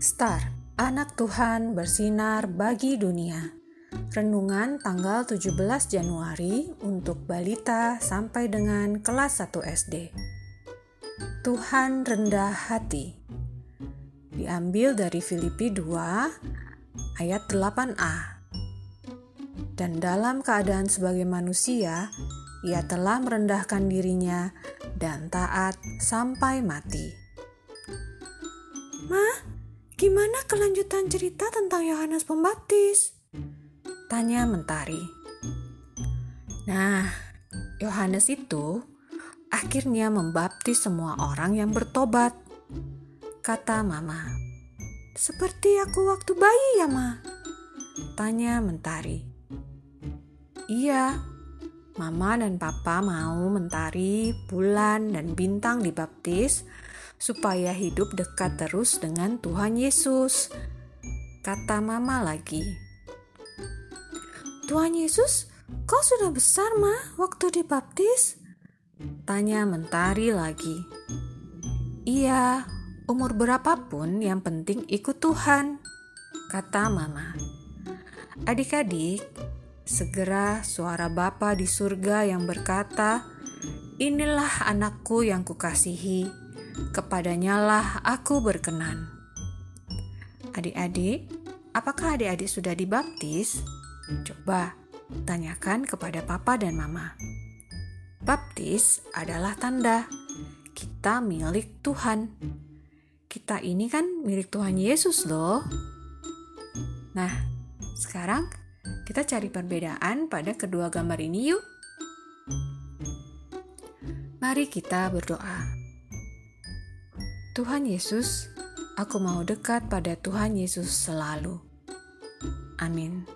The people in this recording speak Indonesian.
Star, anak Tuhan bersinar bagi dunia. Renungan tanggal 17 Januari untuk balita sampai dengan kelas 1 SD. Tuhan rendah hati. Diambil dari Filipi 2 ayat 8a. Dan dalam keadaan sebagai manusia, ia telah merendahkan dirinya dan taat sampai mati. Ma, gimana kelanjutan cerita tentang Yohanes Pembaptis? Tanya Mentari. Nah, Yohanes itu akhirnya membaptis semua orang yang bertobat. Kata Mama. Seperti aku waktu bayi ya, Ma? Tanya Mentari. Iya, Mama dan Papa mau Mentari, Bulan, dan Bintang dibaptis supaya hidup dekat terus dengan Tuhan Yesus. Kata Mama lagi. Tuhan Yesus, kau sudah besar, Ma, waktu dibaptis? Tanya Mentari lagi. Iya, umur berapapun yang penting ikut Tuhan, kata Mama. Adik-adik, Segera suara Bapa di surga yang berkata, Inilah anakku yang kukasihi, kepadanya lah aku berkenan. Adik-adik, apakah adik-adik sudah dibaptis? Coba tanyakan kepada papa dan mama. Baptis adalah tanda kita milik Tuhan. Kita ini kan milik Tuhan Yesus loh. Nah, sekarang kita cari perbedaan pada kedua gambar ini yuk. Mari kita berdoa. Tuhan Yesus, aku mau dekat pada Tuhan Yesus selalu. Amin.